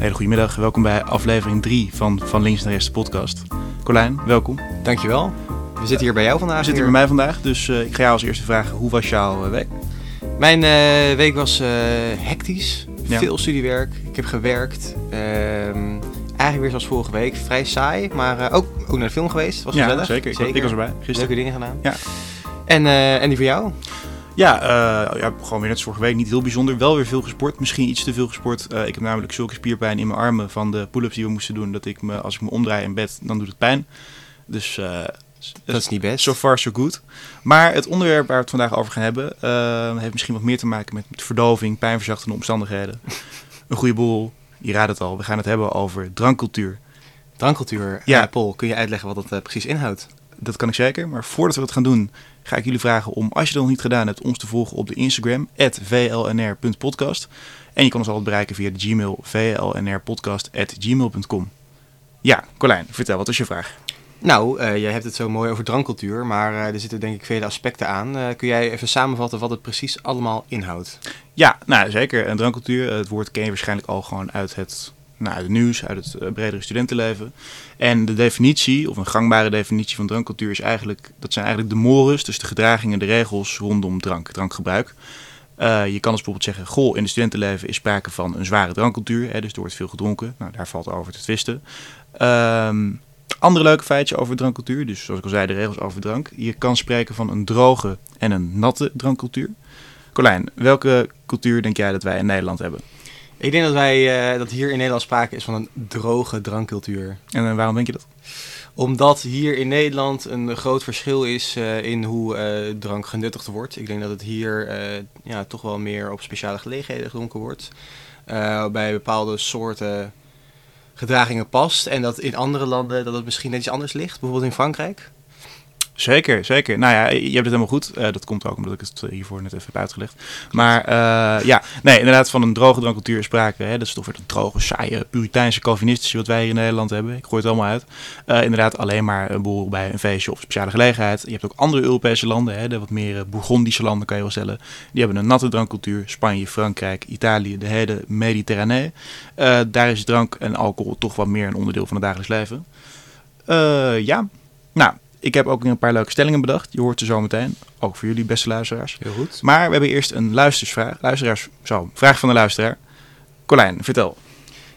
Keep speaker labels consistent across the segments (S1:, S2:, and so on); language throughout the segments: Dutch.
S1: hele goede middag. Welkom bij aflevering 3 van Van Links naar Rechts de podcast. Colijn, welkom.
S2: Dankjewel. We zitten hier bij jou vandaag.
S1: We zitten hier bij mij vandaag, dus uh, ik ga jou als eerste vragen, hoe was jouw uh, week?
S2: Mijn uh, week was hectisch, ja. veel studiewerk, ik heb gewerkt. Ehm, eigenlijk weer zoals vorige week, vrij saai, maar ook, ook naar de film geweest. Was
S1: ja,
S2: gezellig.
S1: Zeker. zeker. Ik was erbij, gisteren.
S2: Leuke dingen gedaan.
S1: Ja.
S2: En, en die voor jou?
S1: Ja, uh, ja, gewoon weer net vorige week. Niet heel bijzonder. Wel weer veel gesport. Misschien iets te veel gesport. Uh, ik heb namelijk zulke spierpijn in mijn armen van de pull-ups die we moesten doen. Dat ik me, als ik me omdraai in bed, dan doet het pijn. Dus uh,
S2: dat is niet best.
S1: So far, so good. Maar het onderwerp waar we het vandaag over gaan hebben, heeft misschien wat meer te maken met, met verdoving, pijnverzachtende omstandigheden. Een goede boel. Je raadt het al. We gaan het hebben over drankcultuur.
S2: Drankcultuur. Ja, Paul, kun je uitleggen wat dat precies inhoudt?
S1: Dat kan ik zeker. Maar voordat we dat gaan doen, ga ik jullie vragen om, als je dat nog niet gedaan hebt, ons te volgen op de Instagram, vlnr.podcast. En je kan ons altijd bereiken via de Gmail, vlnrpodcast.gmail.com. Ja, Colijn, vertel, wat is je vraag?
S2: Nou, uh, je hebt het zo mooi over drankcultuur, maar uh, er zitten denk ik vele aspecten aan. Uh, kun jij even samenvatten wat het precies allemaal inhoudt?
S1: Ja, nou zeker. En drankcultuur, het woord ken je waarschijnlijk al gewoon uit het nou, uit het nieuws, uit het uh, bredere studentenleven. En de definitie, of een gangbare definitie van drankcultuur, is eigenlijk, dat zijn eigenlijk de mores, dus de gedragingen, de regels rondom drank, drankgebruik. Uh, je kan dus bijvoorbeeld zeggen, goh, in het studentenleven is sprake van een zware drankcultuur, hè, dus er wordt veel gedronken. Nou, daar valt over te twisten. Um, andere leuke feitje over drankcultuur, dus zoals ik al zei, de regels over drank. Je kan spreken van een droge en een natte drankcultuur. Colijn, welke cultuur denk jij dat wij in Nederland hebben?
S2: Ik denk dat wij uh, dat hier in Nederland sprake is van een droge drankcultuur.
S1: En uh, waarom denk je dat?
S2: Omdat hier in Nederland een groot verschil is uh, in hoe drank genuttigd wordt. Ik denk dat het hier ja, toch wel meer op speciale gelegenheden gedronken wordt. bij bepaalde soorten gedragingen past. En dat in andere landen dat het misschien net iets anders ligt. Bijvoorbeeld in Frankrijk.
S1: Zeker, zeker. Nou ja, je hebt het helemaal goed. Uh, dat komt ook omdat ik het hiervoor net even heb uitgelegd. Maar uh, ja, nee, inderdaad van een droge drankcultuur sprake. Hè. Dat is toch weer een droge, saaie, puriteinse, calvinistische wat wij hier in Nederland hebben. Ik gooi het allemaal uit. Uh, inderdaad alleen maar een boel bij een feestje of speciale gelegenheid. Je hebt ook andere Europese landen, hè, de wat meer Bourgondische landen kan je wel stellen. Die hebben een natte drankcultuur. Spanje, Frankrijk, Italië, de hele Mediterranee. daar is drank en alcohol toch wat meer een onderdeel van het dagelijks leven. ja, nou ik heb ook een paar leuke stellingen bedacht. Je hoort ze zo meteen. Ook voor jullie, beste luisteraars.
S2: Heel goed.
S1: Maar we hebben eerst een luistersvraag. Luisteraars, zo, vraag van de luisteraar. Colijn, vertel.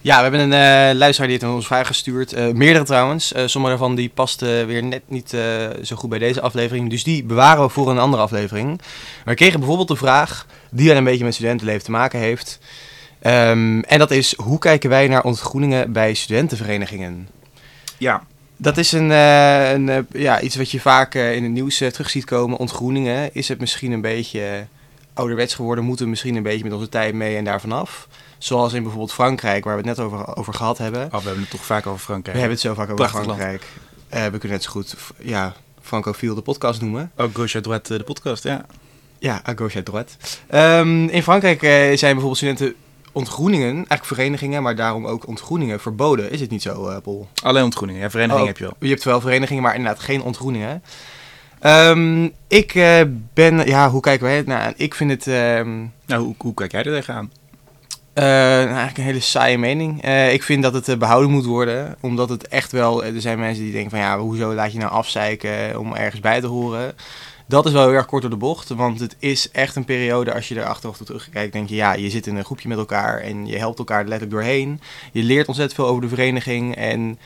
S2: Ja, we hebben een uh, luisteraar die heeft ons vraag gestuurd. Uh, meerdere trouwens. Uh, sommige daarvan die pasten weer net niet zo goed bij deze aflevering. Dus die bewaren we voor een andere aflevering. Maar we kregen bijvoorbeeld de vraag, die wel een beetje met studentenleven te maken heeft. Um, en dat is, hoe kijken wij naar ontgroeningen bij studentenverenigingen?
S1: Ja,
S2: dat is een, uh, een uh, ja, iets wat je vaak uh, in het nieuws terug ziet komen. Ontgroeningen. Is het misschien een beetje ouderwets geworden? Moeten we misschien een beetje met onze tijd mee en daar vanaf? Zoals in bijvoorbeeld Frankrijk, waar we het net over, over gehad hebben.
S1: Oh, we hebben het toch vaak over Frankrijk.
S2: We hebben het zo vaak over Prachtig Frankrijk. we kunnen net zo goed ja, Francophile de podcast noemen.
S1: Oh, Gauche à droite de podcast, ja.
S2: Ja, à gauche à droite. Um, in Frankrijk zijn bijvoorbeeld studenten ontgroeningen, eigenlijk verenigingen, maar daarom ook ontgroeningen verboden. Is het niet zo, uh, Paul?
S1: Alleen ontgroeningen, ja, verenigingen
S2: oh,
S1: heb je wel.
S2: Je hebt wel verenigingen, maar inderdaad geen ontgroeningen. Um, ik uh, ben, ja, hoe kijken wij het nou Ik vind het... Um,
S1: nou, hoe, hoe kijk jij er tegenaan?
S2: Uh, nou, eigenlijk een hele saaie mening. Uh, ik vind dat het behouden moet worden, omdat het echt wel... Er zijn mensen die denken van, ja, hoezo laat je nou afzeiken om ergens bij te horen? Dat is wel heel erg kort door de bocht. Want het is echt een periode, als je er achteraf toe terugkijkt, denk je, ja, je zit in een groepje met elkaar en je helpt elkaar letterlijk doorheen. Je leert ontzettend veel over de vereniging en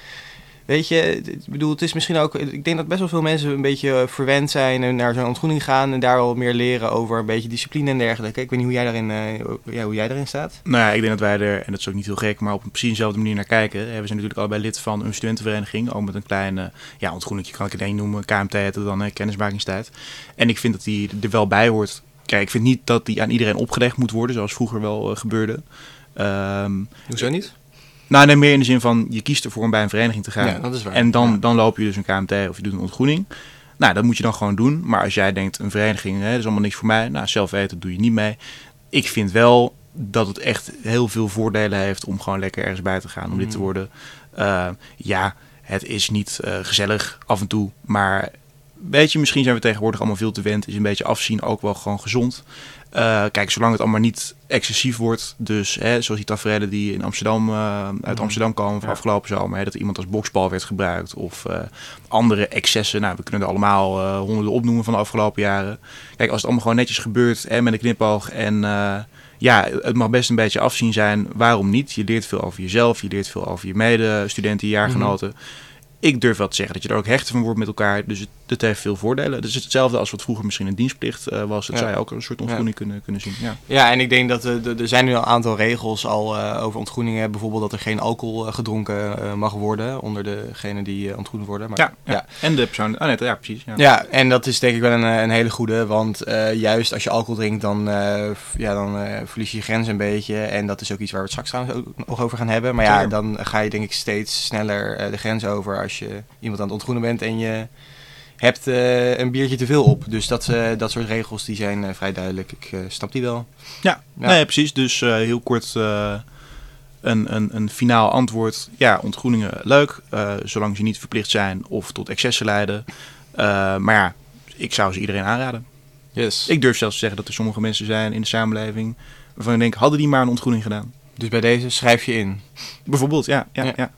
S2: Weet je, ik bedoel, het is misschien ook. Ik denk dat best wel veel mensen een beetje verwend zijn en naar zo'n ontgroening gaan en daar wel meer leren over een beetje discipline en dergelijke. Ik weet niet hoe jij daarin, uh, ja, hoe jij daarin staat.
S1: Nou ja, ik denk dat wij er, en dat is ook niet heel gek, maar op een precies dezelfde manier naar kijken. We zijn natuurlijk allebei lid van een studentenvereniging, ook met een kleine, ja, ontgroening kan ik het één noemen, KMT heet het dan, hè, kennismakingstijd. En ik vind dat die er wel bij hoort. Kijk, ik vind niet dat die aan iedereen opgelegd moet worden, zoals vroeger wel uh, gebeurde.
S2: Um, Hoezo niet?
S1: Nou, nee, meer in de zin van je kiest ervoor om bij een vereniging te gaan.
S2: Ja, dat is waar.
S1: En dan,
S2: ja.
S1: dan loop je dus een KMT of je doet een ontgroening. Nou, dat moet je dan gewoon doen. Maar als jij denkt, een vereniging, hè, dat is allemaal niks voor mij. Nou, zelf weten, doe je niet mee. Ik vind wel dat het echt heel veel voordelen heeft om gewoon lekker ergens bij te gaan. Om lid te worden. Uh, ja, het is niet uh, gezellig af en toe. Maar weet je, misschien zijn we tegenwoordig allemaal veel te wend. Is een beetje afzien ook wel gewoon gezond. Eh, kijk, zolang het allemaal niet excessief wordt, dus hè, zoals die tafereelen die in Amsterdam, eh, uit
S2: Mhm.
S1: Amsterdam komen van
S2: Ja.
S1: afgelopen zomer, hè, dat iemand als boksbal werd gebruikt of eh, andere excessen. Nou, we kunnen er allemaal honderden opnoemen van de afgelopen jaren. Kijk, als het allemaal gewoon netjes gebeurt hè, met een knipoog en ja, het mag best een beetje afzien zijn. Waarom niet? Je leert veel over jezelf, je leert veel over je medestudenten, je jaargenoten. Ik durf wel te zeggen dat je er ook hechter van wordt met elkaar. Dus het, het heeft veel voordelen. Dus het is hetzelfde als wat vroeger misschien een dienstplicht eh, was. Dat
S2: Ja.
S1: zou je ook een soort ontgroening kunnen, kunnen zien. Ja.
S2: Ja, en ik denk dat er- er zijn nu al een aantal regels al eh, over ontgroeningen. Bijvoorbeeld dat er geen alcohol gedronken mag worden onder degenen die ontgroend worden. Maar,
S1: Ja, en de persoon. Ah, nee, ja, precies. Ja.
S2: Ja, en dat is denk ik wel een, een hele goede. Want juist als je alcohol drinkt, dan, ja, dan verlies je je grens een beetje. En dat is ook iets waar we het straks trouwens ook nog over gaan hebben. Maar ja, dan ga je denk ik steeds sneller de grens over als je iemand aan het ontgroenen bent en je hebt eh, een biertje te veel op. Dus dat, eh, dat soort regels die zijn eh, vrij duidelijk. Ik snap die wel.
S1: Ja,
S2: Ja.
S1: Nee, precies. Dus heel kort een, een, een finaal antwoord. Ja, ontgroeningen leuk, zolang ze niet verplicht zijn of tot excessen leiden. Maar ja, ik zou ze iedereen aanraden.
S2: Yes.
S1: Ik durf zelfs te zeggen dat er sommige mensen zijn in de samenleving waarvan ik denk, hadden die maar een ontgroening gedaan?
S2: Dus bij deze schrijf je in.
S1: Bijvoorbeeld, ja. ja,
S2: Ja.
S1: ja.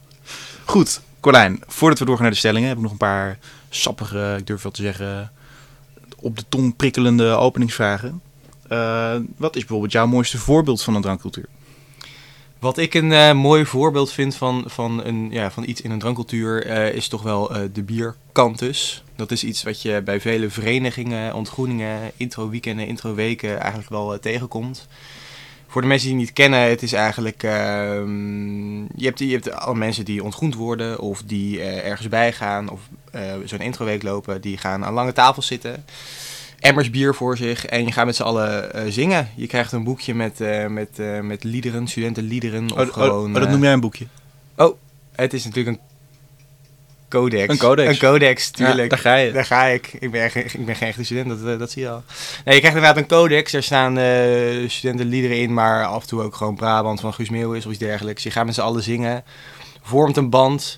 S1: Goed, Colijn, voordat we doorgaan naar de stellingen, heb ik nog een paar sappige, ik durf wel te zeggen, op de tong prikkelende openingsvragen. Eh, wat is bijvoorbeeld jouw mooiste voorbeeld van een drankcultuur?
S2: Wat ik een eh, mooi voorbeeld vind van, van, een, ja, van iets in een drankcultuur eh, is toch wel de bierkantus. Dat is iets wat je bij vele verenigingen, ontgroeningen, intro-weekenden, intro-weken eigenlijk wel tegenkomt. Voor de mensen die het niet kennen, het is eigenlijk... ehm, je, hebt, je hebt alle mensen die ontgroend worden of die eh, ergens bij gaan of eh, zo'n introweek lopen. Die gaan aan lange tafels zitten emmers bier voor zich en je gaat met z'n allen eh, zingen. Je krijgt een boekje met, met, met liederen, studentenliederen. Of
S1: Oh, oh,
S2: gewoon,
S1: oh, dat noem jij een boekje?
S2: Het is natuurlijk een codex.
S1: Een codex.
S2: Een codex, tuurlijk.
S1: Ja, daar ga je.
S2: Daar ga ik. Ik ben, geen- ik ben geen echte student, dat, eh, dat zie je al. Nee, je krijgt inderdaad een codex. Daar staan eh, studentenliederen in, maar af en toe ook gewoon Brabant van Guus Meeuwis of iets dergelijks. Je gaat met z'n allen zingen, vormt een band.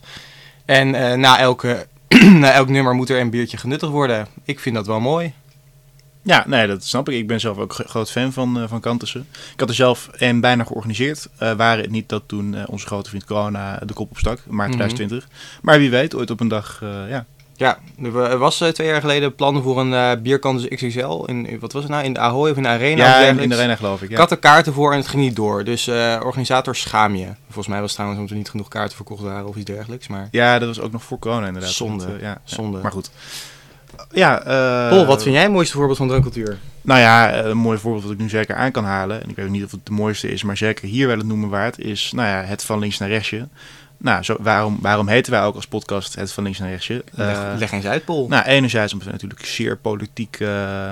S2: En eh, na, elke, na elk nummer moet er een biertje genuttigd worden. Ik vind dat wel mooi.
S1: Ja, nee, dat snap ik. Ik ben zelf ook gro- groot fan van, eh van Kantussen. Ik had er zelf een bijna georganiseerd. Eh waren het niet dat toen eh, onze grote vriend corona de kop opstak, maart
S2: Mhm.
S1: 2020. Maar wie weet, ooit op een dag, ja.
S2: Ja, er wa- was twee jaar geleden plannen voor een eh bierkant XXL. In, wat was het nou? In de Ahoy of in de Arena?
S1: Ja, in, de arena geloof ik.
S2: Ik
S1: Ja.
S2: had er kaarten voor en het ging niet door. Dus organisator schaam je. Volgens mij was het trouwens omdat er niet genoeg kaarten verkocht waren of iets dergelijks. Maar
S1: ja, dat was ook nog voor corona inderdaad.
S2: Zonde.
S1: Want, ja.
S2: Zonde.
S1: Maar goed. Ja, eh,
S2: Paul, wat vind jij het mooiste voorbeeld van drankcultuur?
S1: Nou ja, een mooi voorbeeld wat ik nu zeker aan kan halen. En ik weet niet of het de mooiste is, maar zeker hier wel het noemen waard. Is nou ja, het van links naar rechtje. Nou, zo, waarom, waarom heten wij ook als podcast het van links naar rechtje?
S2: Leg,
S1: Eh,
S2: leg eens uit, Paul.
S1: Nou, enerzijds omdat we natuurlijk zeer politiek eh,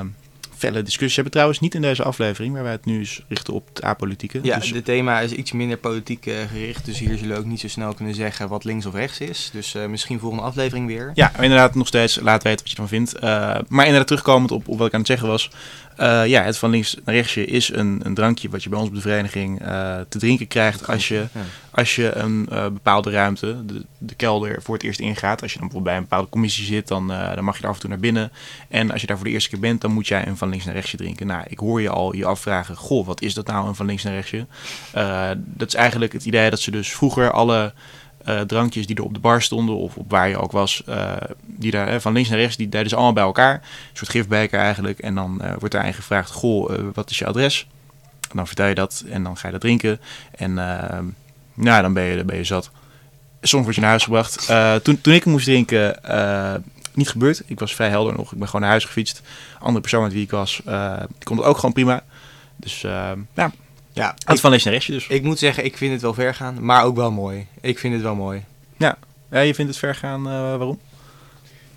S1: felle discussies hebben. Trouwens niet in deze aflevering, waar wij het nu eens richten op het apolitieke.
S2: ja,
S1: Dus-
S2: dit thema is iets minder politiek eh, gericht. Dus hier zullen we ook niet zo snel kunnen zeggen wat links of rechts is. Dus eh, misschien volgende aflevering weer.
S1: Ja, maar inderdaad nog steeds laat weten wat je ervan vindt. Eh, maar inderdaad terugkomend op, op wat ik aan het zeggen was. Eh, ja, het van links naar rechtsje is een, een drankje wat je bij ons op de vereniging eh, te drinken krijgt als je, als je een eh, bepaalde ruimte, de, de kelder, voor het eerst ingaat. Als je dan bijvoorbeeld bij een bepaalde commissie zit, dan, dan mag je er af en toe naar binnen. En als je daar voor de eerste keer bent, dan moet jij een van links naar rechtsje drinken. Nou, ik hoor je al je afvragen, goh, wat is dat nou, een van links naar rechtsje? Dat is eigenlijk het idee dat ze dus vroeger alle eh, drankjes die er op de bar stonden of op waar je ook was, eh, die daar van links naar rechts, die deden ze allemaal bij elkaar. Een soort gifbeker eigenlijk. En dan eh, wordt daarin gevraagd, goh, wat is je adres? En dan vertel je dat en dan ga je dat drinken. En nou, dan ben je, ben je zat. Soms word je naar huis gebracht. Toen, toen ik moest drinken, niet gebeurd. Ik was vrij helder nog. Ik ben gewoon naar huis gefietst. Andere persoon met wie ik was, die kon het ook gewoon prima. Dus ja,
S2: Ja,
S1: het van links naar dus.
S2: ik moet zeggen, ik vind het wel ver gaan, maar ook wel mooi. Ik vind het wel mooi.
S1: Ja, je vindt het ver gaan, eh, waarom?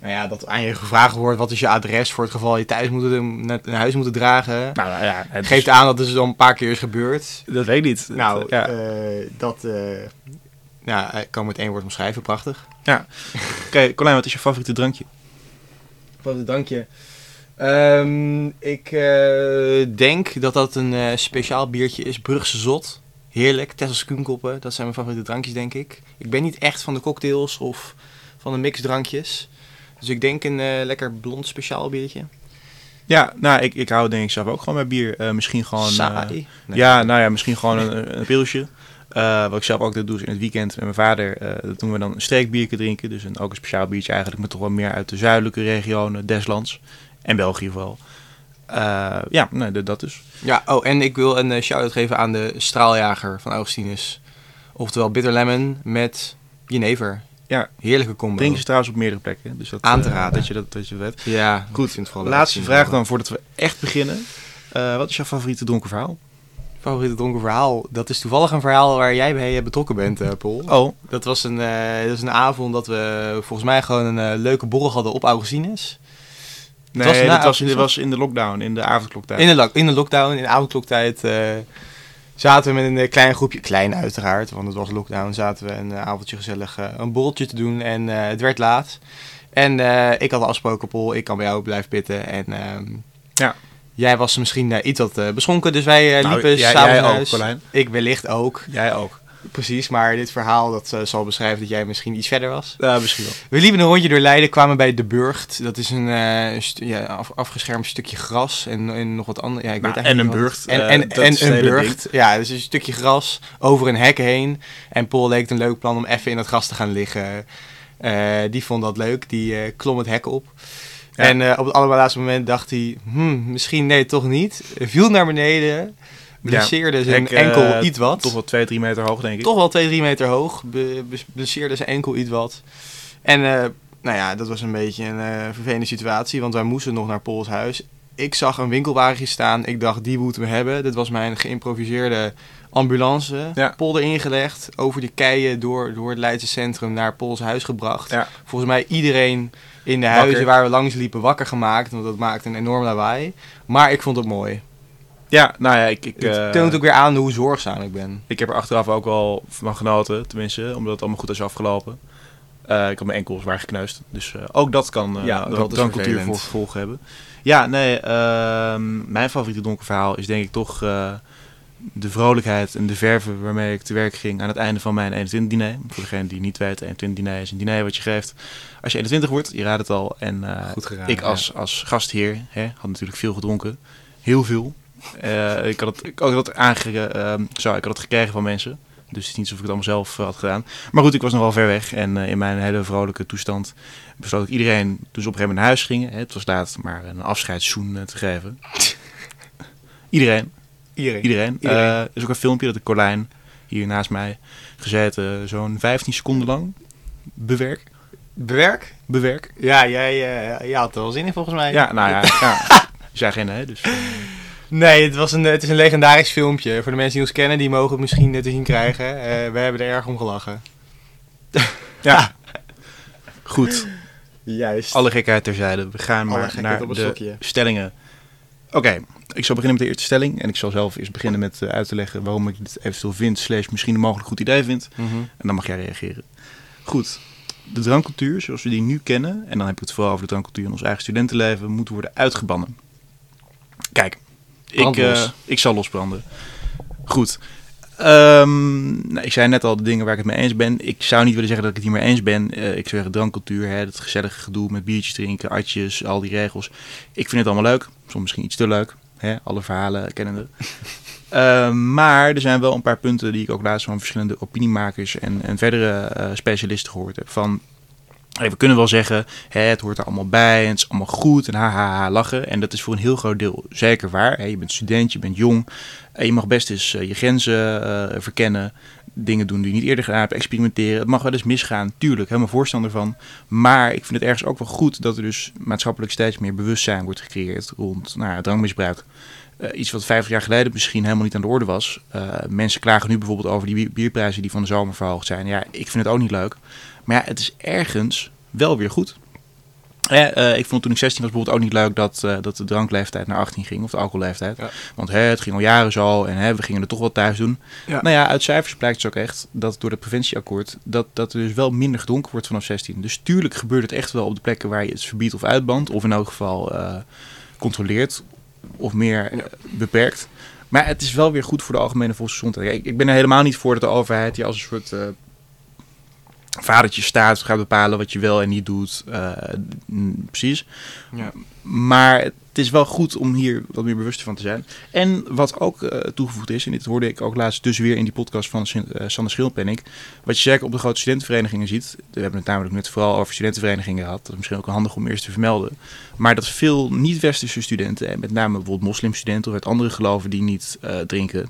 S2: Nou ja, dat aan je gevraagd wordt, wat is je adres voor het geval je thuis moet, naar, naar huis moet dragen.
S1: Nou, nou ja, het
S2: Geeft aan dat het dus al een paar keer is gebeurd.
S1: Dat weet ik niet.
S2: Nou,
S1: ja.
S2: eh, dat eh, ja, ik kan met één woord omschrijven, prachtig.
S1: Oké, Colijn, wat is je favoriete drankje?
S2: Wat een Ehm, ik eh, denk dat dat een eh, speciaal biertje is, Brugse Zot. Heerlijk, Tessels Kuhnkoppen, dat zijn mijn favoriete drankjes denk ik. Ik ben niet echt van de cocktails of van de mixdrankjes. Dus ik denk een eh, lekker blond speciaal biertje.
S1: Ja, nou, ik, ik hou denk ik zelf ook gewoon bij bier. Misschien gewoon...
S2: Saai. Nee.
S1: Ja, nou ja, misschien gewoon een, een pilsje. Wat ik zelf ook doe is in het weekend met mijn vader. eh dat doen we dan een streekbiertje drinken. Dus een, ook een speciaal biertje eigenlijk. Maar toch wel meer uit de zuidelijke regionen des lands. En België vooral. Eh, ja, nee, dat- dat dus.
S2: Ja, oh, en ik wil een eh, shout-out geven aan de straaljager van Augustinus. Oftewel bitter lemon met jenever.
S1: Ja.
S2: Heerlijke combo.
S1: Drinken ze trouwens op meerdere plekken. Dus dat,
S2: Aan te
S1: eh,
S2: raden.
S1: dat, je dat, dat je.
S2: Ja,
S1: Goed,
S2: ik vind het
S1: Laatste
S2: te
S1: vraag dan voordat we echt beginnen. Wat is jouw favoriete dronken verhaal?
S2: Favoriete dronken verhaal. Dat is toevallig een verhaal waar jij bij betrokken bent, Paul.
S1: Oh,
S2: Dat was een, dat was een avond dat we volgens mij gewoon een leuke borrel hadden op Augustinus.
S1: Nee,
S2: was
S1: dit, was, dit was in de lockdown, in de avondkloktijd.
S2: In de, in de lockdown, in de avondkloktijd, eh, zaten we met een eh, klein groepje, klein uiteraard, want het was lockdown, zaten we een eh, avondje gezellig een borreltje te doen en het werd laat. En ik had afgesproken, Paul, ik kan bij jou blijven pitten en ehm,
S1: Ja.
S2: jij was misschien iets wat beschonken, dus wij
S1: Nou,
S2: liepen
S1: jij-
S2: s'avonds
S1: jij ook.
S2: Ik wellicht ook,
S1: Jij ook.
S2: Precies, maar dit verhaal dat eh, zal beschrijven dat jij misschien iets verder was.
S1: Ja, misschien wel.
S2: We liepen een rondje door Leiden, kwamen bij De Burgt. Dat is een eh, ja, af- afgeschermd stukje gras en, en nog wat andere. Ja, ik
S1: Nou,
S2: weet
S1: en
S2: eigenlijk
S1: een
S2: wat.
S1: burcht,
S2: En,
S1: eh,
S2: en, en een burcht. Ja, dus een stukje gras over een hek heen. En Paul leek het een leuk plan om even in het gras te gaan liggen. Die vond dat leuk, die klom het hek op.
S1: Ja.
S2: En op het allerlaatste moment dacht hij, hmm, misschien nee, toch niet. Viel naar beneden, blesseerde zijn
S1: Hek, eh,
S2: enkel iets wat.
S1: Toch wel 2, 3 meter hoog, denk ik.
S2: Toch wel 2, 3 meter hoog. Be, blesseerde zijn enkel iets wat. En eh, nou ja, dat was een beetje een eh, vervelende situatie. Want wij moesten nog naar Pools huis. Ik zag een winkelwagentje staan. Ik dacht, die moeten we hebben. Dit was mijn geïmproviseerde ambulance.
S1: Ja.
S2: Polder ingelegd. Over de keien door, door het Leidse centrum naar Pools huis gebracht.
S1: Ja.
S2: Volgens mij iedereen in de
S1: Wakker.
S2: huizen waar we langs liepen wakker gemaakt. Want dat maakte een enorm lawaai. Maar ik vond het mooi.
S1: Ja, nou ja, ik, ik,
S2: Het
S1: eh,
S2: toont ook weer aan hoe zorgzaam ik ben.
S1: ik heb er achteraf ook wel van genoten, tenminste, omdat het allemaal goed is afgelopen. Eh, ik had mijn enkels waar gekneusd, dus eh, ook dat kan eh
S2: Ja, dat
S1: drankcultuur voor gevolgen hebben. Ja, nee, ehm, mijn favoriete donker verhaal is denk ik toch de vrolijkheid en de verve waarmee ik te werk ging aan het einde van mijn 21 diner. Voor degene die niet weet, 21 diner is een diner wat je geeft als je 21 wordt, je raadt het al. En
S2: Goed geraden.
S1: ik als, als gastheer hè, had natuurlijk veel gedronken. Heel veel. Eh, ik had het, ik had het, aange, ehm, zo, ik had het gekregen van mensen. Dus het is niet alsof ik het allemaal zelf eh, had gedaan. Maar goed, ik was nog wel ver weg. En eh, in mijn hele vrolijke toestand besloot ik iedereen, toen ze op een gegeven moment naar huis gingen. Hè, het was laat, maar een afscheidszoen te geven. iedereen.
S2: Iedereen.
S1: Iedereen. Er is ook een filmpje dat de Colijn hier naast mij gezeten zo'n 15 seconden lang bewerk.
S2: Bewerk?
S1: Bewerk.
S2: Ja, jij, jij had er wel zin in volgens mij.
S1: Ja, nou ja. ja. Je zei geen nee, dus...
S2: Nee, het, was een, het is een legendarisch filmpje. Voor de mensen die ons kennen, die mogen het misschien te zien krijgen. Eh, we hebben er erg om gelachen.
S1: ja. Goed.
S2: Juist.
S1: Alle gekheid terzijde. We gaan
S2: Alle
S1: maar naar de
S2: stokje.
S1: stellingen. Oké, ik zal beginnen met de eerste stelling. En ik zal zelf eerst beginnen met eh, uit te leggen waarom ik dit eventueel vind, slash misschien een mogelijk goed idee vind.
S2: Mhm.
S1: En dan mag jij reageren. Goed, de drankcultuur zoals we die nu kennen, en dan heb ik het vooral over de drankcultuur in ons eigen studentenleven, moet worden uitgebannen. Kijk, ik, eh, ik zal losbranden. Goed. Ehm, nou, ik zei net al de dingen waar ik het mee eens ben. Ik zou niet willen zeggen dat ik het hier mee eens ben. Eh, ik zou zeggen drankcultuur, hè, het gezellige gedoe met biertjes drinken, atjes, al die regels. Ik vind het allemaal leuk. Soms misschien iets te leuk. Hè, alle verhalen kennende. Eh, maar er zijn wel een paar punten die ik ook laatst van verschillende opiniemakers en, en verdere eh, specialisten gehoord heb. Van, we kunnen wel zeggen, hè, het hoort er allemaal bij en het is allemaal goed en haha lachen. En dat is voor een heel groot deel zeker waar. Hè. Je bent student, je bent jong. En je mag best eens eh, je grenzen eh, verkennen. Dingen doen die je niet eerder gedaan hebt, experimenteren. Het mag wel eens misgaan, tuurlijk, helemaal voorstander van. Maar ik vind het ergens ook wel goed dat er dus maatschappelijk steeds meer bewustzijn wordt gecreëerd rond nou, drankmisbruik. Eh, iets wat 50 jaar geleden misschien helemaal niet aan de orde was. Eh, mensen klagen nu bijvoorbeeld over die bier- bierprijzen die van de zomer verhoogd zijn. Ja, ik vind het ook niet leuk. Maar ja, het is ergens wel weer goed. Eh, ik vond toen ik 16 was bijvoorbeeld ook niet leuk dat, dat de drankleeftijd naar 18 ging, of de alcoholleeftijd.
S2: Ja.
S1: Want hè, het ging al jaren zo en hè, we gingen het toch wel thuis doen.
S2: Ja.
S1: Nou ja, uit cijfers blijkt dus ook echt dat door het preventieakkoord dat, dat er dus wel minder gedronken wordt vanaf 16. Dus tuurlijk gebeurt het echt wel op de plekken waar je het verbiedt of uitbandt, of in elk geval controleert of meer
S2: Ja.
S1: eh, beperkt. Maar het is wel weer goed voor de algemene volksgezondheid. Ik, ik ben er helemaal niet voor dat de overheid die als een soort eh, vadertje staat gaat bepalen wat je wel en niet doet. Uh, precies.
S2: Ja.
S1: Maar het is wel goed om hier wat meer bewust van te zijn. En wat ook uh, toegevoegd is, en dit hoorde ik ook laatst dus weer in die podcast van uh, Sander Schilpenning. Wat je zeker op de grote studentenverenigingen ziet. We hebben het namelijk net vooral over studentenverenigingen gehad. Dat is misschien ook handig om eerst te vermelden. Maar dat veel niet-westerse studenten, en met name bijvoorbeeld moslimstudenten of uit andere geloven die niet drinken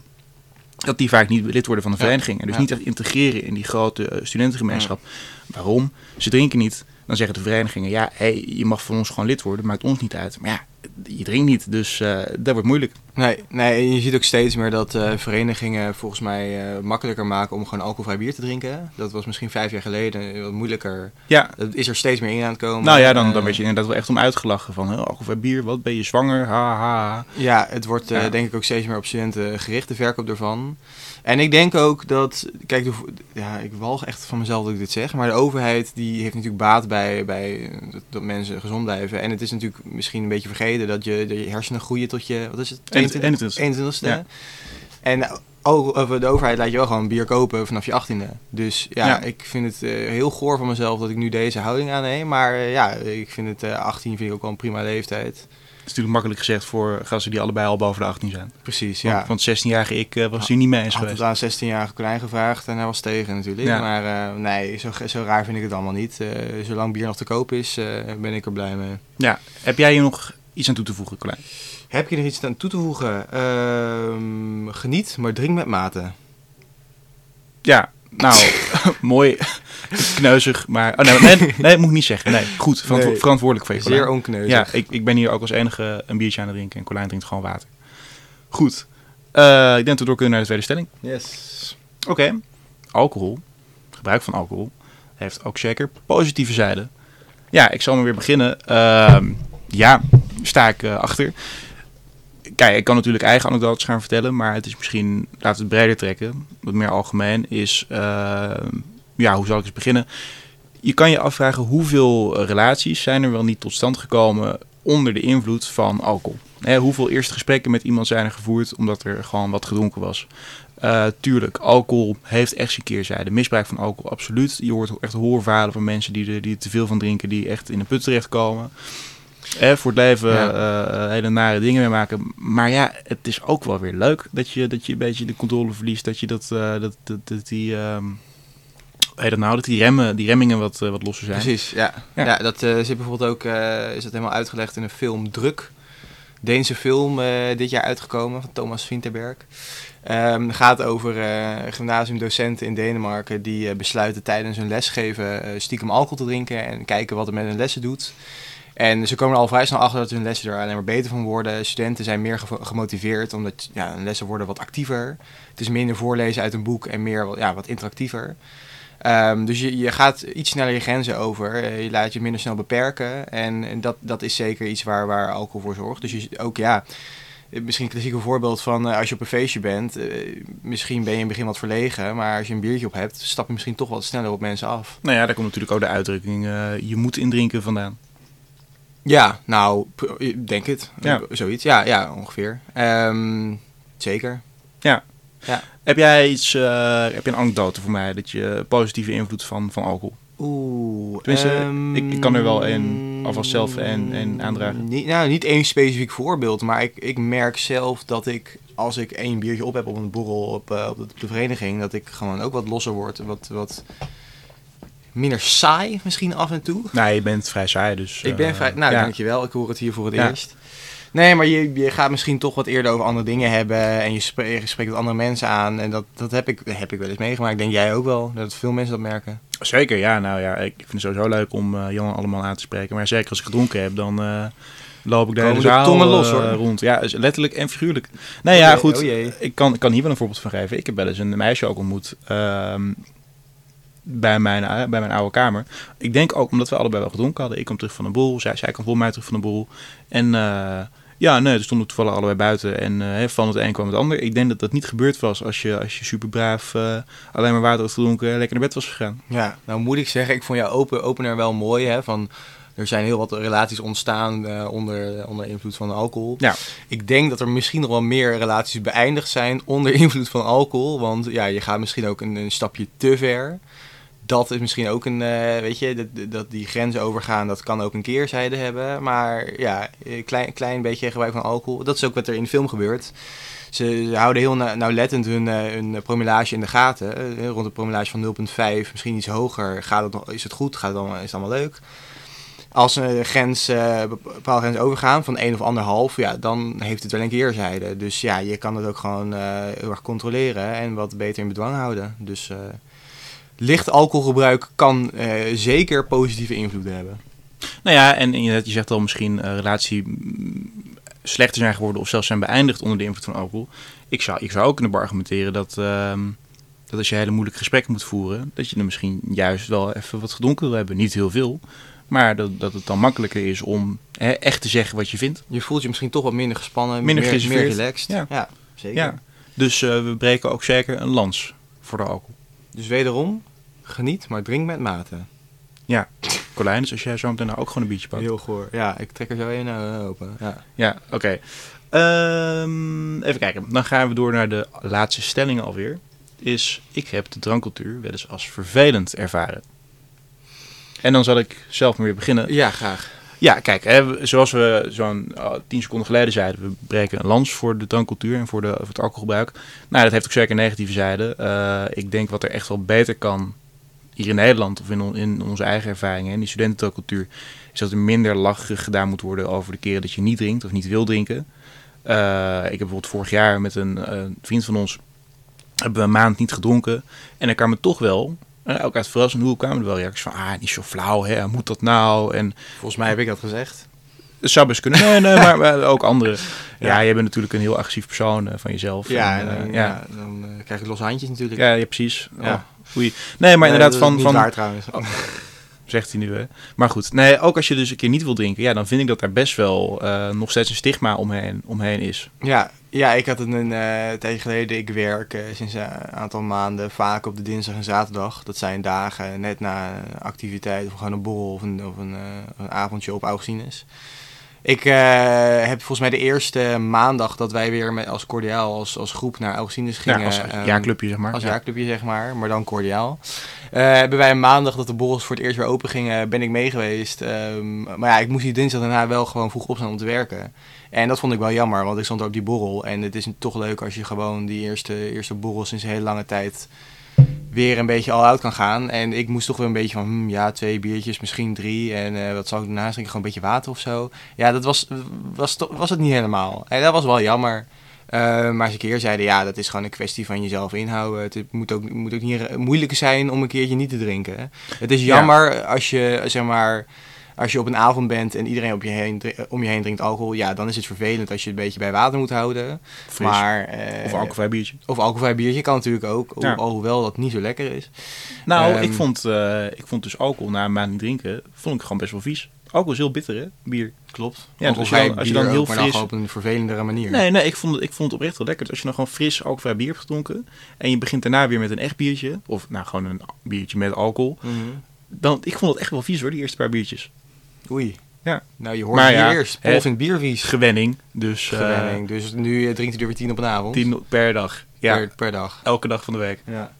S1: dat die vaak niet lid worden van de vereniging. En dus niet echt integreren in die grote uh, studentengemeenschap. Waarom? Ze drinken niet. Dan zeggen de verenigingen, ja, hey, je mag van ons gewoon lid worden, maakt ons niet uit. Maar ja, je drinkt niet, dus uh, dat wordt moeilijk.
S2: Nee, nee, je ziet ook steeds meer dat uh, verenigingen volgens mij uh, makkelijker maken om gewoon alcoholvrij bier te drinken. Dat was misschien vijf jaar geleden wat moeilijker.
S1: Ja.
S2: Dat is er steeds meer in aan het komen.
S1: Nou ja, dan, dan werd je inderdaad wel echt om uitgelachen van alcoholvrij bier, wat ben je zwanger, ha ha.
S2: Ja, het wordt ja. denk ik ook steeds meer op studenten gericht, de verkoop ervan. En ik denk ook dat, kijk, de, ja, ik walg echt van mezelf dat ik dit zeg, maar de overheid die heeft natuurlijk baat bij, bij dat, dat mensen gezond blijven. En het is natuurlijk misschien een beetje vergeten dat je, de hersenen groeien tot je, wat is het?
S1: 21.
S2: 21 ja. En oh, de overheid laat je wel gewoon bier kopen vanaf je 18e. Dus ja, ja. ik vind het uh, heel goor van mezelf dat ik nu deze houding aanneem. Maar uh, ja, ik vind het uh, 18 vind ik ook wel een prima leeftijd.
S1: Het is natuurlijk makkelijk gezegd voor gasten die allebei al boven de 18 zijn.
S2: Precies, ja.
S1: Want, want 16-jarige ik uh, was hier niet mee eens geweest.
S2: Ik had aan 16-jarige klein gevraagd en hij was tegen natuurlijk. Ja. Maar uh, nee, zo, zo raar vind ik het allemaal niet. Uh, zolang bier nog te koop is, ben ik er blij mee.
S1: Ja, heb jij hier nog iets aan toe te voegen, Klein?
S2: Heb je er iets aan toe te voegen? Ehm, geniet, maar drink met mate.
S1: Ja, nou, mooi. Kneuzig, maar... Oh, nee, nee, nee, dat moet ik niet zeggen. Nee, goed. Verantwo
S2: Nee.
S1: verantwoordelijk voor je
S2: Zeer onkneuzig.
S1: Ja, ik, ik ben hier ook als enige een biertje aan het drinken en Colijn drinkt gewoon water. Goed. Eh, ik denk dat we door kunnen naar de tweede stelling.
S2: Yes.
S1: Oké. Alcohol, gebruik van alcohol, heeft ook zeker positieve zijden. Ja, ik zal maar weer beginnen. Ehm, ja, sta ik eh, achter. Kijk, ik kan natuurlijk eigen anekdotes gaan vertellen, maar het is misschien, laten we het breder trekken, wat meer algemeen, is, ehm, ja, hoe zal ik eens beginnen? Je kan je afvragen hoeveel relaties zijn er wel niet tot stand gekomen onder de invloed van alcohol. Hè, hoeveel eerste gesprekken met iemand zijn er gevoerd omdat er gewoon wat gedronken was. Uh, tuurlijk, alcohol heeft echt zijn keerzijde. Misbruik van alcohol, absoluut. Je hoort echt hoorverhalen van mensen die die er te veel van drinken, die echt in de put terechtkomen. Eh, voor het leven
S2: Ja.
S1: eh, hele nare dingen mee maken. Maar ja, het is ook wel weer leuk dat je, dat je een beetje de controle verliest. Dat je dat, eh, dat, dat, dat die, ehm, hoe heet dat nou, dat die, remmen, die remmingen wat, eh, wat losser zijn.
S2: Precies, ja.
S1: Ja.
S2: ja. dat eh, zit bijvoorbeeld ook, eh, is dat helemaal uitgelegd in een film Druk. Deense film eh, dit jaar uitgekomen van Thomas Vinterberg. Ehm, het gaat over eh, gymnasiumdocenten in Denemarken die eh, besluiten tijdens hun lesgeven eh, stiekem alcohol te drinken en kijken wat het met hun lessen doet. En ze komen al vrij snel achter dat hun lessen er alleen maar beter van worden. Studenten zijn meer gemotiveerd omdat ja, hun lessen worden wat actiever. Het is minder voorlezen uit een boek en meer ja, wat interactiever. Ehm, dus je, je gaat iets sneller je grenzen over. Eh, je laat je minder snel beperken. En, dat, dat is zeker iets waar, waar alcohol voor zorgt. Dus je, ook ja, eh, misschien een klassieke voorbeeld van eh, als je op een feestje bent. misschien ben je in het begin wat verlegen. Maar als je een biertje op hebt, stap je misschien toch wat sneller op mensen af.
S1: Nou ja, daar komt natuurlijk ook de uitdrukking, je moet indrinken vandaan.
S2: Ja, nou, denk het.
S1: Ja.
S2: Zoiets. Ja, ja ongeveer. Ehm, zeker.
S1: Heb jij iets, eh, heb je een anekdote voor mij dat je positieve invloed van, van alcohol?
S2: Oeh.
S1: Tenminste,
S2: ehm,
S1: ik- ik kan er wel een alvast zelf een- een aandragen.
S2: Niet, nou, niet één specifiek voorbeeld, maar ik, ik merk zelf dat ik, als ik één biertje op heb op een borrel op, eh, op, de, op de vereniging, dat ik gewoon ook wat losser word. Wat, wat minder saai misschien af en toe.
S1: Nou, je bent vrij saai, dus...
S2: ik ben
S1: eh,
S2: vrij... Nou,
S1: ja.
S2: dankjewel. Ik hoor het hier voor het
S1: Ja.
S2: eerst. Nee, maar je, je gaat misschien toch wat eerder over andere dingen hebben. En je spreekt, je spreekt met andere mensen aan. En dat, dat heb, ik, heb ik wel eens meegemaakt. Denk jij ook wel. Dat veel mensen dat merken.
S1: Zeker, ja. Nou ja, ik vind het sowieso leuk om eh Jan allemaal aan te spreken. Maar zeker als ik gedronken heb, dan eh, loop ik de hele zaal
S2: tongen los,
S1: rond. Ja, dus letterlijk en figuurlijk. Nee,
S2: Oh
S1: ja,
S2: jee,
S1: goed.
S2: oh
S1: ik, kan, ik kan hier wel een voorbeeld van geven. Ik heb wel eens een meisje ook ontmoet ehm, bij, mijn, eh, bij mijn oude kamer. Ik denk ook omdat we allebei wel gedronken hadden. Ik kwam terug van een boel, zij, zij kwam voor mij terug van een boel. En eh, ja, nee, er stonden toevallig allebei buiten. En eh, van het een kwam het ander. Ik denk dat dat niet gebeurd was als je, als je super braaf eh, alleen maar water had gedronken en lekker naar bed was gegaan.
S2: Ja, nou moet ik zeggen, ik vond jouw open, opener wel mooi. Hè, van, er zijn heel wat relaties ontstaan onder, onder invloed van alcohol.
S1: Ja.
S2: Ik denk dat er misschien nog wel meer relaties beëindigd zijn onder invloed van alcohol. Want ja, je gaat misschien ook een, een stapje te ver. Dat is misschien ook een, eh, weet je, dat, dat die grenzen overgaan, dat kan ook een keerzijde hebben. Maar ja, een klein, klein beetje gebruik van alcohol, dat is ook wat er in de film gebeurt. Ze, houden heel na- nauwlettend hun, eh, promillage in de gaten. Eh, rond een promillage van 0,5, misschien iets hoger. Gaat het is het goed? Gaat het allemaal, is het allemaal leuk? Als een grens, eh, bep- bepaalde grens overgaan van 1 of anderhalf, ja, dan heeft het wel een keerzijde. Dus ja, je kan het ook gewoon eh, heel erg controleren en wat beter in bedwang houden. Dus eh, licht alcoholgebruik kan eh, zeker positieve invloeden hebben.
S1: Nou ja, en inderdaad, je zegt al misschien eh relatie mm, slechter zijn geworden of zelfs zijn beëindigd onder de invloed van alcohol. Ik zou, ik zou ook kunnen beargumenteren dat, ehm, dat als je hele moeilijke gesprekken moet voeren, dat je er misschien juist wel even wat gedronken wil hebben. Niet heel veel, maar dat, dat het dan makkelijker is om hè, echt te zeggen wat je vindt.
S2: Je voelt je misschien toch wat minder gespannen,
S1: Minder
S2: meer, meer relaxed.
S1: Ja.
S2: zeker.
S1: Ja. Dus eh, we breken ook zeker een lans voor de alcohol.
S2: Dus wederom, geniet, maar drink met mate.
S1: Colijn, dus als jij zo meteen nou ook gewoon een biertje pakt.
S2: Heel goor. Ja, ik trek er zo een uh, open. Ja.
S1: Ja, oké. Ehm, even kijken. Dan gaan we door naar de laatste stelling alweer. Is, ik heb de drankcultuur wel eens als vervelend ervaren. En dan zal ik zelf maar weer beginnen.
S2: ja, graag.
S1: Ja, kijk, hè, zoals we zo'n oh, tien seconden geleden zeiden, we breken een lans voor de drankcultuur en voor, de, voor het alcoholgebruik. Nou, dat heeft ook zeker een negatieve zijde. Eh, ik denk wat er echt wel beter kan, hier in Nederland of in, on- in onze eigen ervaringen, in die studentencultuur, is dat er minder lacherig gedaan moet worden over de keren dat je niet drinkt of niet wil drinken. Eh, ik heb bijvoorbeeld vorig jaar met een eh, vriend van ons, hebben we een maand niet gedronken. En er kwamen toch wel, eh, ook uit verrassend hoe kwamen er wel reacties van, ah, niet zo flauw, hè, moet dat nou? En
S2: Volgens mij heb ik dat gezegd.
S1: het zou best kunnen. Nee, nee, maar, maar ook anderen. Ja, je bent natuurlijk een heel agressief persoon van jezelf.
S2: Ja,
S1: En,
S2: en dan,
S1: ja.
S2: ja. dan krijg je losse handjes natuurlijk.
S1: Ja, ja, precies.
S2: Ja.
S1: Oh, oei. Nee, maar inderdaad, van, van
S2: waar trouwens.
S1: zegt hij nu. Hè. Maar goed, nee, ook als je dus een keer niet wil drinken, ja, dan vind ik dat daar best wel eh, nog steeds een stigma omheen, omheen is.
S2: Ja, ja, ik had het een eh, tijdje geleden. Ik werk eh, sinds een aantal maanden vaak op de dinsdag en zaterdag. Dat zijn dagen net na een activiteit of gewoon een borrel of een, of een, een avondje op Augustinus. Ik eh, heb volgens mij de eerste maandag dat wij weer met, als cordiaal, als, als groep naar Augustinus gingen.
S1: ja, als
S2: ehm,
S1: jaarclubje, zeg maar.
S2: Als
S1: Ja.
S2: jaarclubje, zeg maar, maar dan cordiaal. Eh, hebben wij een maandag dat de borrels voor het eerst weer open gingen, ben ik mee geweest. Ehm, maar ja, ik moest die dinsdag daarna wel gewoon vroeg opstaan om te werken. En dat vond ik wel jammer, want ik stond op die borrel. En het is toch leuk als je gewoon die eerste, eerste borrel sinds een hele lange tijd weer een beetje al uit kan gaan. En ik moest toch weer een beetje van, hmm, ja, twee biertjes, misschien drie. En eh, wat zal ik daarnaast drinken? Gewoon een beetje water of zo. Ja, dat was, was, was het niet helemaal. En dat was wel jammer. Eh, maar ze een keer zeiden, ja, dat is gewoon een kwestie van jezelf inhouden. Het moet ook, moet ook niet eh, moeilijk zijn om een keertje niet te drinken. Het is
S1: Ja.
S2: jammer als je, zeg maar, als je op een avond bent en iedereen op je heen, dri- om je heen drinkt alcohol. Ja, dan is het vervelend als je het een beetje bij water moet houden.
S1: Fris.
S2: Maar, eh,
S1: of alcoholvrij biertje.
S2: of alcoholvrij biertje kan natuurlijk ook,
S1: Ja.
S2: alhoewel dat niet zo lekker is.
S1: Nou,
S2: Ehm.
S1: ik, vond, eh, ik vond dus alcohol na een maand niet drinken, vond ik gewoon best wel vies. Alcohol is heel bitter, hè? Bier.
S2: Klopt.
S1: Ja, dus als je dan- als je dan heel
S2: ook,
S1: fris-
S2: op een vervelendere manier.
S1: Nee, nee, ik vond, het, ik vond het oprecht wel lekker. Dus als je dan gewoon fris alcoholvrij bier hebt gedronken en je begint daarna weer met een echt biertje, of nou gewoon een biertje met alcohol,
S2: Mhm.
S1: dan, ik vond het echt wel vies hoor, die eerste paar biertjes.
S2: Oei.
S1: Ja.
S2: Nou, je hoort
S1: Maar
S2: het hier
S1: ja,
S2: eerst. Paul
S1: hè,
S2: vindt bier vies.
S1: Gewenning, dus eh,
S2: Gewenning. Dus nu drinkt hij er weer tien op een avond.
S1: tien per dag. Ja,
S2: per, per dag.
S1: elke dag van de week.
S2: Ja.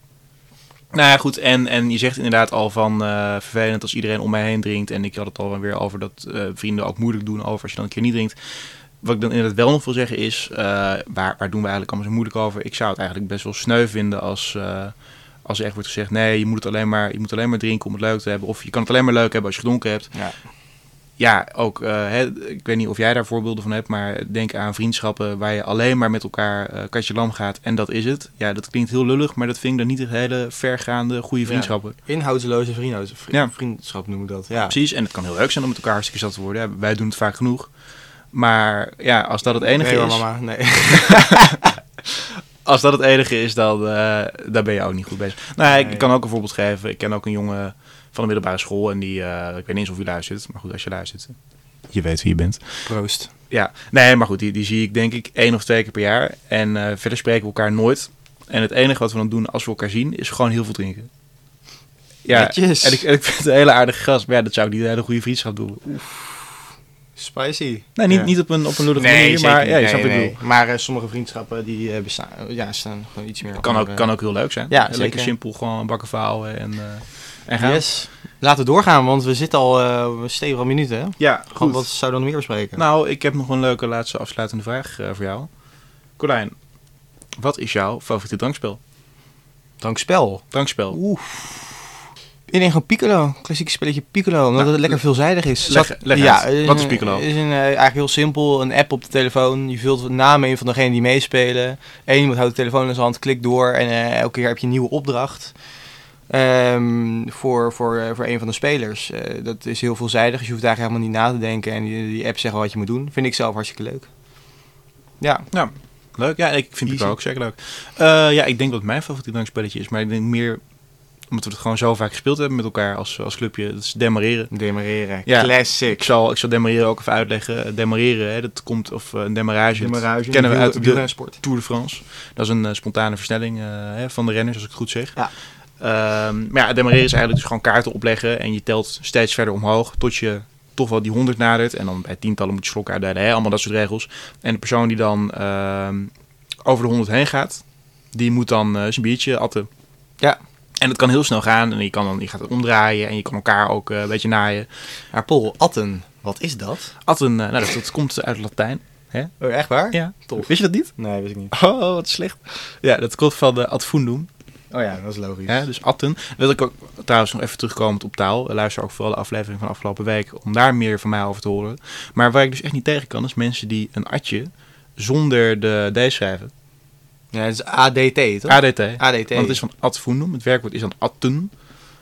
S1: Nou ja, goed. En, en je zegt inderdaad al van eh, vervelend als iedereen om mij heen drinkt. En ik had het al weer over dat eh, vrienden ook moeilijk doen over als je dan een keer niet drinkt. Wat ik dan inderdaad wel nog wil zeggen is, waar, waar doen we eigenlijk allemaal zo moeilijk over? Ik zou het eigenlijk best wel sneu vinden als, als er echt wordt gezegd, nee, je moet, het alleen maar, je moet alleen maar drinken om het leuk te hebben. Of je kan het alleen maar leuk hebben als je gedronken hebt.
S2: Ja.
S1: Ja, ook, eh, hè, ik weet niet of jij daar voorbeelden van hebt, maar denk aan vriendschappen waar je alleen maar met elkaar eh katje lam gaat en dat is het. Ja, dat klinkt heel lullig, maar dat vind ik dan niet echt hele vergaande goede
S2: Ja.
S1: vriendschappen.
S2: Inhoudsloze vriendschap, vri-
S1: Ja.
S2: vriendschap noemen we dat. Ja.
S1: Precies, en het kan heel leuk zijn om met elkaar hartstikke zat te worden. Ja, wij doen het vaak genoeg. Maar ja, als dat het enige
S2: nee, hoor,
S1: is,
S2: mama. Nee.
S1: als dat het enige is, dan daar ben je ook niet goed bezig. Nou, ja, ik
S2: Nee.
S1: kan ook een voorbeeld geven. Ik ken ook een jongen van de middelbare school en die, eh, ik weet niet eens of hij luistert, maar goed, als je luistert, je weet wie je bent.
S2: Proost.
S1: Ja, nee, maar goed, die, die zie ik denk ik één of twee keer per jaar. En eh, verder spreken we elkaar nooit. En het enige wat we dan doen als we elkaar zien, is gewoon heel veel drinken. Ja,
S2: Netjes.
S1: en ik, en ik vind het een hele aardige gast. Maar ja, dat zou ik niet een hele goede vriendschap doen.
S2: Spicy.
S1: Nee, niet,
S2: Ja.
S1: niet op een, op een lullige
S2: Nee,
S1: manier,
S2: zeker
S1: maar ja, je
S2: Nee,
S1: snapt wat ik
S2: nee.
S1: bedoel.
S2: Maar eh, sommige vriendschappen die eh, bestaan, ja, staan gewoon iets meer.
S1: Kan
S2: op,
S1: ook, kan ook heel leuk zijn.
S2: Ja,
S1: Lekker
S2: zeker.
S1: simpel, gewoon een bakken verhouden en, eh en gaan.
S2: Yes. Laten we doorgaan, want we zitten al uh, stevig al minuten. Hè?
S1: Ja,
S2: Goed. Wat zou dan nog meer bespreken?
S1: Nou, ik heb nog een leuke laatste afsluitende vraag eh, voor jou. Colijn, wat is jouw favoriete drankspel?
S2: Drankspel.
S1: Drankspel.
S2: Oeh. Ik denk gewoon Piccolo. Klassiek spelletje Piccolo. Omdat
S1: Nou,
S2: het lekker veelzijdig is.
S1: leg-
S2: Zat-
S1: leg
S2: ja, een-
S1: Wat is Piccolo?
S2: is een, eh, eigenlijk heel simpel. Een app op de telefoon. Je vult de namen in van degene die meespelen. Eén iemand houdt de telefoon in zijn hand, klikt door. En eh, elke keer heb je een nieuwe opdracht. Ehm, voor, voor, eh, voor een van de spelers. Eh, dat is heel veelzijdig. Dus je hoeft eigenlijk helemaal niet na te denken. En die, die app zegt wel wat je moet doen. Vind ik zelf hartstikke leuk. Ja.
S1: Leuk, ja, ik vind het ook zeker leuk. Eh, ja, ik denk dat het mijn favoriete drankspelletje is, maar ik denk meer omdat we het gewoon zo vaak gespeeld hebben met elkaar als, als clubje. Dat is demareren.
S2: Demareren.
S1: Ja.
S2: Classic.
S1: Ik zal, ik zal demareren ook even uitleggen. Demareren, hè, dat komt, of een demarrage, kennen we uit de
S2: wielrensport.
S1: Tour de France. Dat is een spontane versnelling hè, van de renners, als ik het goed zeg.
S2: Ja.
S1: Ehm, maar ja, demareren is eigenlijk dus gewoon kaarten opleggen en je telt steeds verder omhoog tot je toch wel die 100 nadert. En dan bij tientallen moet je slokken uitdelen, hè, allemaal dat soort regels. En de persoon die dan ehm, over de 100 heen gaat, die moet dan eh, zijn biertje atten.
S2: Ja.
S1: En het kan heel snel gaan en je, kan dan, je gaat het omdraaien en je kan elkaar ook eh, een beetje naaien.
S2: Maar Paul, atten. Wat is dat?
S1: Atten, eh, nou, dat, dat komt uit het Latijn.
S2: Oh, echt waar?
S1: Ja.
S2: Tof.
S1: Wist je dat niet?
S2: Nee, weet ik niet.
S1: Oh, wat slecht. Ja, dat komt van de ad fundum.
S2: Oh ja, dat is logisch.
S1: Hè, dus atten. Wil ik ook trouwens nog even terugkomen op taal. Luister ook vooral de aflevering van afgelopen week om daar meer van mij over te horen. Maar waar ik dus echt niet tegen kan, is mensen die een atje zonder de D schrijven.
S2: Ja, het is ADT, toch?
S1: ADT.
S2: ADT.
S1: Want het is van ad fundum. Het werkwoord is dan atten.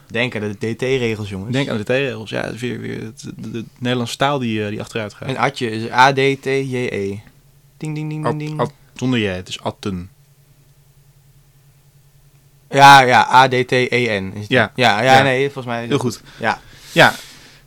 S2: Denk aan de DT-regels, jongens.
S1: Denk aan de T-regels. Ja, het is weer, weer het- de, de Nederlandse taal die, eh, die achteruit gaat.
S2: Een atje is ADTJE. Ding, ding, ding, ding, ding.
S1: ad- zonder je, het is atten.
S2: Ja, ja, ADT-EN.
S1: Ja.
S2: Ja, ja,
S1: Ja.
S2: nee, volgens mij.
S1: Heel goed.
S2: Ja.
S1: Ja,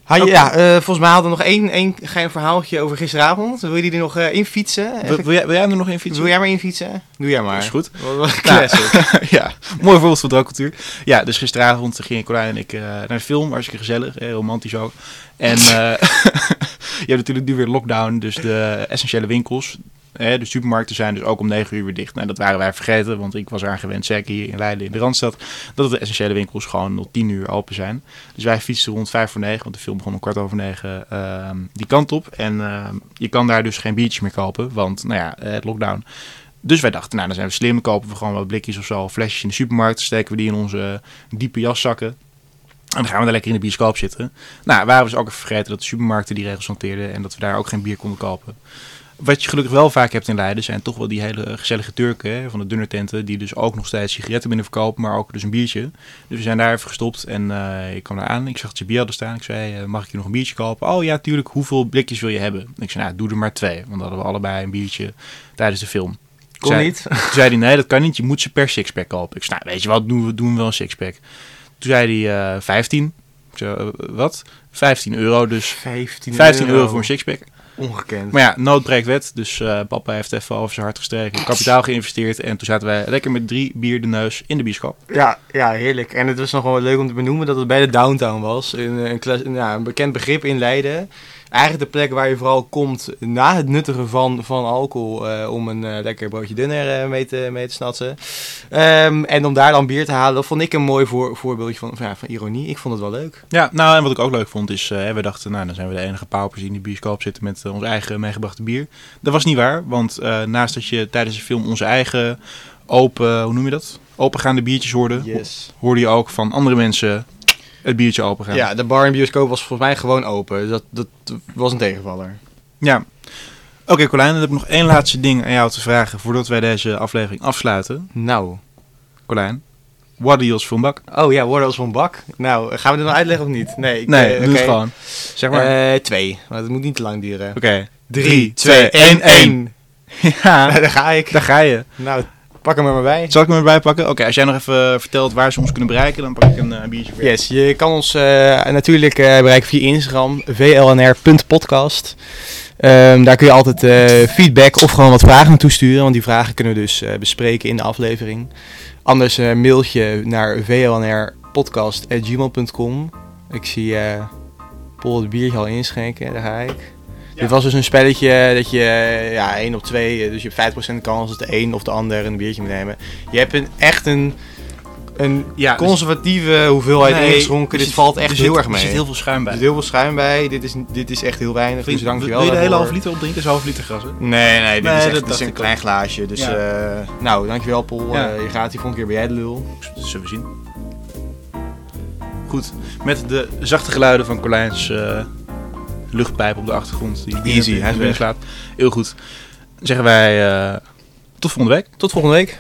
S2: Had je, ja, eh, volgens mij hadden we nog één, één geheim verhaaltje over gisteravond. Wil je die er nog eh infietsen?
S1: wil, wil jij, wil jij er nog in fietsen?
S2: Wil jij maar infietsen? Doe jij maar.
S1: Is goed. Ja, mooi voorbeeld van drankcultuur. Ja, dus gisteravond gingen Colijn en ik eh, naar de film. Hartstikke gezellig, romantisch ook. En je hebt natuurlijk nu weer lockdown, dus de essentiële winkels, hè, de supermarkten zijn dus ook om 9 uur weer dicht. Nou, dat waren wij vergeten, want ik was eraan gewend, zeker hier in Leiden in de Randstad, dat de essentiële winkels gewoon tot 10 uur open zijn. Dus wij fietsen rond 5 voor 9, want de film begon om kwart over 9 ehm, die kant op. En ehm, je kan daar dus geen biertjes meer kopen, want nou ja, eh, het lockdown. Dus wij dachten, nou dan zijn we slim, kopen we gewoon wat blikjes of zo, flesjes in de supermarkt, steken we die in onze diepe jaszakken. En dan gaan we daar lekker in de bioscoop zitten. Nou, waren we dus ook even vergeten dat de supermarkten die regels hanteerden en dat we daar ook geen bier konden kopen. Wat je gelukkig wel vaak hebt in Leiden zijn toch wel die hele gezellige Turken hè, van de dunnertenten die dus ook nog steeds sigaretten binnen verkopen, maar ook dus een biertje. Dus we zijn daar even gestopt en eh, ik kwam daar aan. Ik zag dat ze bier hadden staan. Ik zei, eh, mag ik je nog een biertje kopen? Oh ja, tuurlijk. Hoeveel blikjes wil je hebben? Ik zei, nou, doe er maar twee. Want dan hadden we allebei een biertje tijdens de film.
S2: Kon
S1: Zei-
S2: niet.
S1: Toen zei hij, nee, dat kan niet. Je moet ze per sixpack kopen. Ik zei, nou, weet je wat, doen we, doen we wel een sixpack. Toen zei hij, eh 15. Ik zei, eh, wat? 15 euro, dus
S2: 15,
S1: 15 euro voor een sixpack.
S2: Ongekend.
S1: Maar ja, nood breekt wet. Dus eh, papa heeft even over zijn hart gestreken, kapitaal geïnvesteerd. En toen zaten wij lekker met drie bier de neus in de bioscoop.
S2: Ja, ja, heerlijk. En het was nog wel leuk om te benoemen dat het bij de Downtown was. Een, een, klas- ja, een bekend begrip in Leiden. Eigenlijk de plek waar je vooral komt na het nuttigen van, van alcohol. eh, om een eh, lekker broodje dunner eh, mee, te, mee te snatsen. Ehm, en om daar dan bier te halen, dat vond ik een mooi voor, voorbeeldje van, van, ja, van ironie. Ik vond het wel leuk.
S1: Ja, nou en wat ik ook leuk vond is, we dachten, nou dan zijn we de enige paupers die in de bioscoop zitten met ons eigen meegebrachte bier. Dat was niet waar, want naast dat je tijdens de film onze eigen open, hoe noem je dat? Opengaande biertjes hoorde,
S2: Yes.
S1: hoorde je ook van andere mensen het biertje opengaan.
S2: Ja, de bar en bioscoop was volgens mij gewoon open. Dat, dat was een tegenvaller.
S1: Ja. Oké Colijn, dan heb ik nog één laatste ding aan jou te vragen voordat wij deze aflevering afsluiten.
S2: Nou.
S1: Colijn, what are your van bak?
S2: Oh ja, als van bak. Nou, gaan we dit nog uitleggen of niet? Nee, ik,
S1: Nee,
S2: eh,
S1: doe
S2: oké.
S1: het gewoon. Zeg maar.
S2: Eh, twee. Maar het moet niet te lang duren.
S1: Oké.
S2: 3,
S1: 2, 1, 1. Ja,
S2: Daar ga ik.
S1: daar ga je.
S2: Nou, pak hem er maar bij.
S1: Zal ik hem erbij pakken? Oké, als jij nog even vertelt waar ze ons kunnen bereiken, dan pak ik een eh, biertje voor.
S2: Yes, je kan ons eh, natuurlijk eh, bereiken via Instagram, vlnr.podcast. Ehm, daar kun je altijd eh, feedback of gewoon wat vragen naartoe sturen, want die vragen kunnen we dus eh, bespreken in de aflevering. Anders eh mailtje naar vlnrpodcast.gmail.com. Ik zie eh Paul het biertje al inschenken, daar ga ik. Dit was dus een spelletje dat je ja, 1 op 2, dus je hebt 5% kans dat de een of de ander een biertje moet nemen. Je hebt een, echt een, een
S1: Ja, dus-
S2: conservatieve hoeveelheid
S1: Nee,
S2: ingeschonken.
S1: er
S2: Dit
S1: zit-
S2: valt echt
S1: er
S2: heel
S1: zit-
S2: erg mee.
S1: Er zit heel veel schuim
S2: Er
S1: bij.
S2: zit heel veel schuim bij. Dit is, dit is echt heel weinig. Dus
S1: Wil
S2: dankjewel
S1: je de hele half liter opdrinken? is een half liter gras, hè?
S2: Nee, nee, dit
S1: Nee,
S2: is
S1: dat
S2: echt dit is
S1: dacht
S2: een klein glaasje. Dus
S1: Ja.
S2: eh, nou, dankjewel Paul.
S1: Ja.
S2: Eh, je gaat hier volgende keer bij jij de lul.
S1: Zullen we zien. Goed, met de zachte geluiden van Colijns eh, luchtpijp op de achtergrond. Die
S2: Easy, hij is weg.
S1: slaat. Heel goed. Zeggen wij eh, tot volgende week.
S2: Tot volgende week.